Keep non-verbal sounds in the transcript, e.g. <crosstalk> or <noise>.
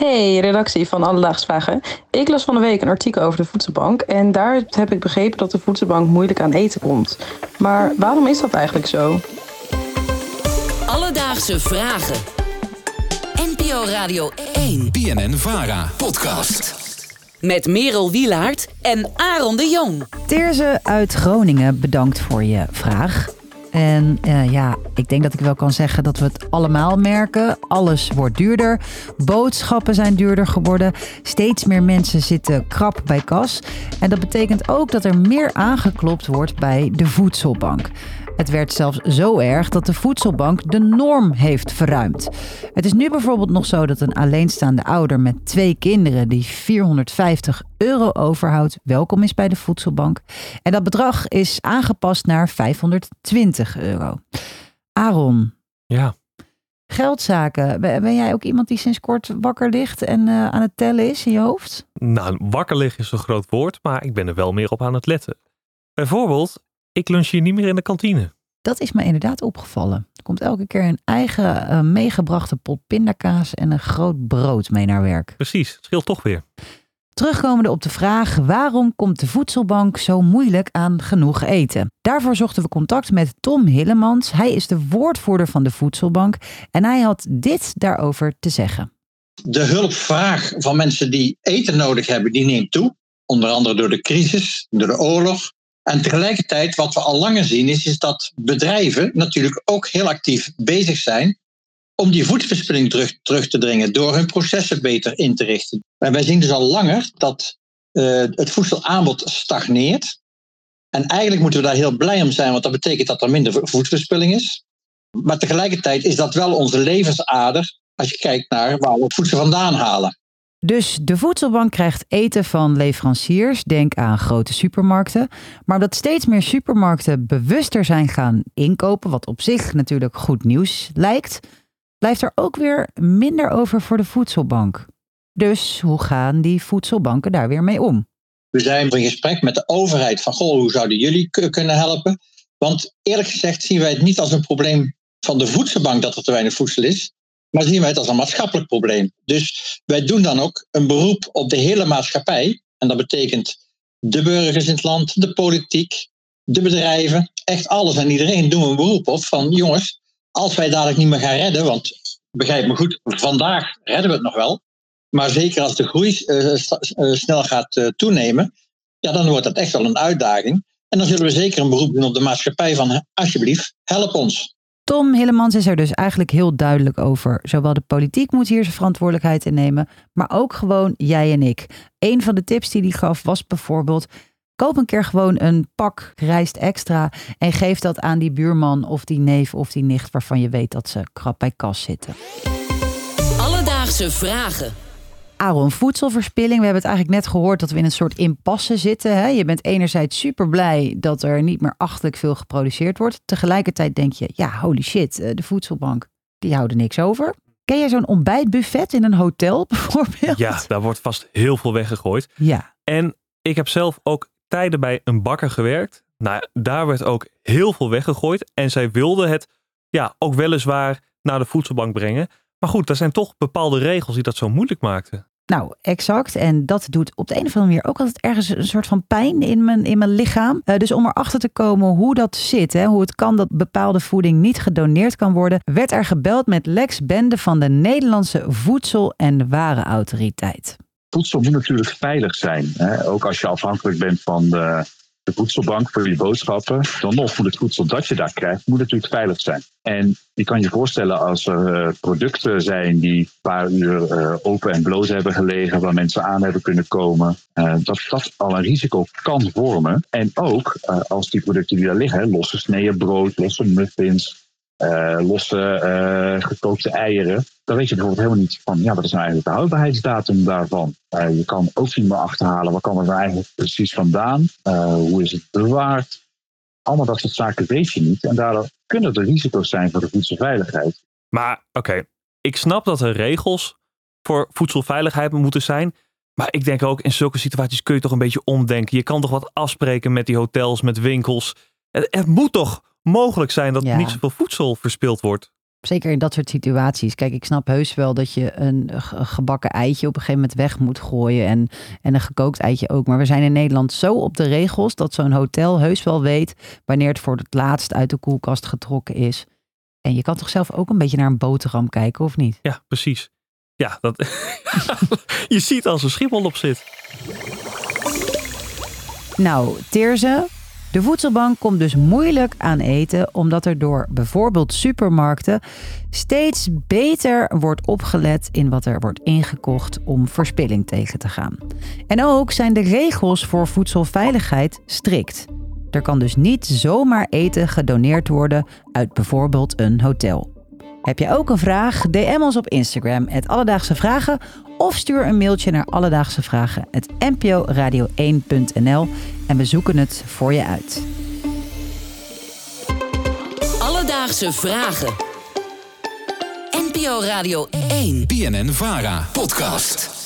Hey, redactie van Alledaags Vragen. Ik las van de week een artikel over de voedselbank en daar heb ik begrepen dat de voedselbank moeilijk aan eten komt. Maar waarom is dat eigenlijk zo? Alledaagse Vragen. NPO Radio 1. BNN Vara. Podcast. Met Merel Wielaert en Aaron de Jong. Teerse uit Groningen, bedankt voor je vraag. En uh, ja, ik denk dat ik wel kan zeggen dat we het allemaal merken. Alles wordt duurder. Boodschappen zijn duurder geworden. Steeds meer mensen zitten krap bij kas. En dat betekent ook dat er meer aangeklopt wordt bij de voedselbank. Het werd zelfs zo erg dat de voedselbank de norm heeft verruimd. Het is nu bijvoorbeeld nog zo dat een alleenstaande ouder met twee kinderen die 450 euro overhoudt, welkom is bij de voedselbank. En dat bedrag is aangepast naar 520 euro. Aaron. Ja. Geldzaken. Ben jij ook iemand die sinds kort wakker ligt en uh, aan het tellen is in je hoofd? Nou, wakker liggen is een groot woord, maar ik ben er wel meer op aan het letten. Bijvoorbeeld, ik lunch hier niet meer in de kantine. Dat is me inderdaad opgevallen. Er komt elke keer een eigen uh, meegebrachte pot pindakaas en een groot brood mee naar werk. Precies, het scheelt toch weer. Terugkomende op de vraag waarom komt de voedselbank zo moeilijk aan genoeg eten? Daarvoor zochten we contact met Tom Hillemans. Hij is de woordvoerder van de voedselbank en hij had dit daarover te zeggen. De hulpvraag van mensen die eten nodig hebben, die neemt toe. Onder andere door de crisis, door de oorlog, en tegelijkertijd, wat we al langer zien, is, is dat bedrijven natuurlijk ook heel actief bezig zijn om die voedselverspilling terug, terug te dringen door hun processen beter in te richten. En wij zien dus al langer dat uh, het voedselaanbod stagneert. En eigenlijk moeten we daar heel blij om zijn, want dat betekent dat er minder voedselverspilling is. Maar tegelijkertijd is dat wel onze levensader als je kijkt naar waar we het voedsel vandaan halen. Dus de voedselbank krijgt eten van leveranciers, denk aan grote supermarkten. Maar omdat steeds meer supermarkten bewuster zijn gaan inkopen, wat op zich natuurlijk goed nieuws lijkt, blijft er ook weer minder over voor de voedselbank. Dus hoe gaan die voedselbanken daar weer mee om? We zijn in gesprek met de overheid van, goh, hoe zouden jullie kunnen helpen? Want eerlijk gezegd zien wij het niet als een probleem van de voedselbank dat er te weinig voedsel is, maar zien wij het als een maatschappelijk probleem. Dus wij doen dan ook een beroep op de hele maatschappij. En dat betekent de burgers in het land, de politiek, de bedrijven, echt alles en iedereen doen we een beroep op van jongens, als wij dadelijk niet meer gaan redden, want begrijp me goed, vandaag redden we het nog wel, maar zeker als de groei uh, uh, snel gaat uh, toenemen, ja, dan wordt dat echt wel een uitdaging. En dan zullen we zeker een beroep doen op de maatschappij van alsjeblieft, help ons. Tom Hillemans is er dus eigenlijk heel duidelijk over. Zowel de politiek moet hier zijn verantwoordelijkheid in nemen, maar ook gewoon jij en ik. Een van de tips die hij gaf was bijvoorbeeld: koop een keer gewoon een pak rijst extra en geef dat aan die buurman of die neef of die nicht waarvan je weet dat ze krap bij kas zitten. Alledaagse vragen. Aaron, voedselverspilling. We hebben het eigenlijk net gehoord dat we in een soort impasse zitten. Hè? Je bent enerzijds super blij dat er niet meer achtelijk veel geproduceerd wordt. Tegelijkertijd denk je, ja, holy shit, eh, de voedselbank, die houden niks over. Ken jij zo'n ontbijtbuffet in een hotel <laughs> bijvoorbeeld? Ja, daar wordt vast heel veel weggegooid. Ja. En ik heb zelf ook tijden bij een bakker gewerkt. Nou, daar werd ook heel veel weggegooid. En zij wilden het ja, ook weliswaar naar de voedselbank brengen. Maar goed, er zijn toch bepaalde regels die dat zo moeilijk maakten. Nou, exact. En dat doet op de een of andere manier ook altijd ergens een soort van pijn in mijn, in mijn lichaam. Uh, dus om erachter te komen hoe dat zit, hè, hoe het kan dat bepaalde voeding niet gedoneerd kan worden, werd er gebeld met Lex Bende van de Nederlandse Voedsel- en Warenautoriteit. Voedsel moet natuurlijk veilig zijn. Hè? Ook als je afhankelijk bent van de de voedselbank voor je boodschappen, dan nog moet het voedsel dat je daar krijgt, moet natuurlijk veilig zijn. En je kan je voorstellen als er uh, producten zijn die een paar uur uh, open en bloot hebben gelegen, waar mensen aan hebben kunnen komen, uh, dat dat al een risico kan vormen. En ook als die producten die daar liggen, losse sneeën brood, losse muffins, uh, losse uh, gekookte eieren. Dan weet je bijvoorbeeld helemaal niet van, ja, wat is nou eigenlijk de houdbaarheidsdatum daarvan? Uh, je kan ook niet meer achterhalen, waar kan het nou eigenlijk precies vandaan? hoe is het bewaard? Allemaal dat soort zaken weet je niet. En daardoor kunnen er risico's zijn voor de voedselveiligheid. Maar oké, ik snap dat er regels voor voedselveiligheid moeten zijn. Maar ik denk ook, in zulke situaties kun je toch een beetje omdenken. Je kan toch wat afspreken met die hotels, met winkels. Het moet toch mogelijk zijn dat Ja. niet zoveel voedsel verspild wordt. Zeker in dat soort situaties. Kijk, ik snap heus wel dat je een ge- gebakken eitje op een gegeven moment weg moet gooien. En, en een gekookt eitje ook. Maar we zijn in Nederland zo op de regels dat zo'n hotel heus wel weet wanneer het voor het laatst uit de koelkast getrokken is. En je kan toch zelf ook een beetje naar een boterham kijken, of niet? Ja, precies. Ja, dat, <laughs> je ziet als er schimmel op zit. Nou, Teerse, de voedselbank komt dus moeilijk aan eten omdat er door bijvoorbeeld supermarkten steeds beter wordt opgelet in wat er wordt ingekocht om verspilling tegen te gaan. En ook zijn de regels voor voedselveiligheid strikt. Er kan dus niet zomaar eten gedoneerd worden uit bijvoorbeeld een hotel. Heb je ook een vraag? DM ons op Instagram, het Alledaagse Vragen. Of stuur een mailtje naar Alledaagse Vragen, het nporadio1.nl. En we zoeken het voor je uit. Alledaagse vragen. NPO Radio 1. BNN Vara podcast.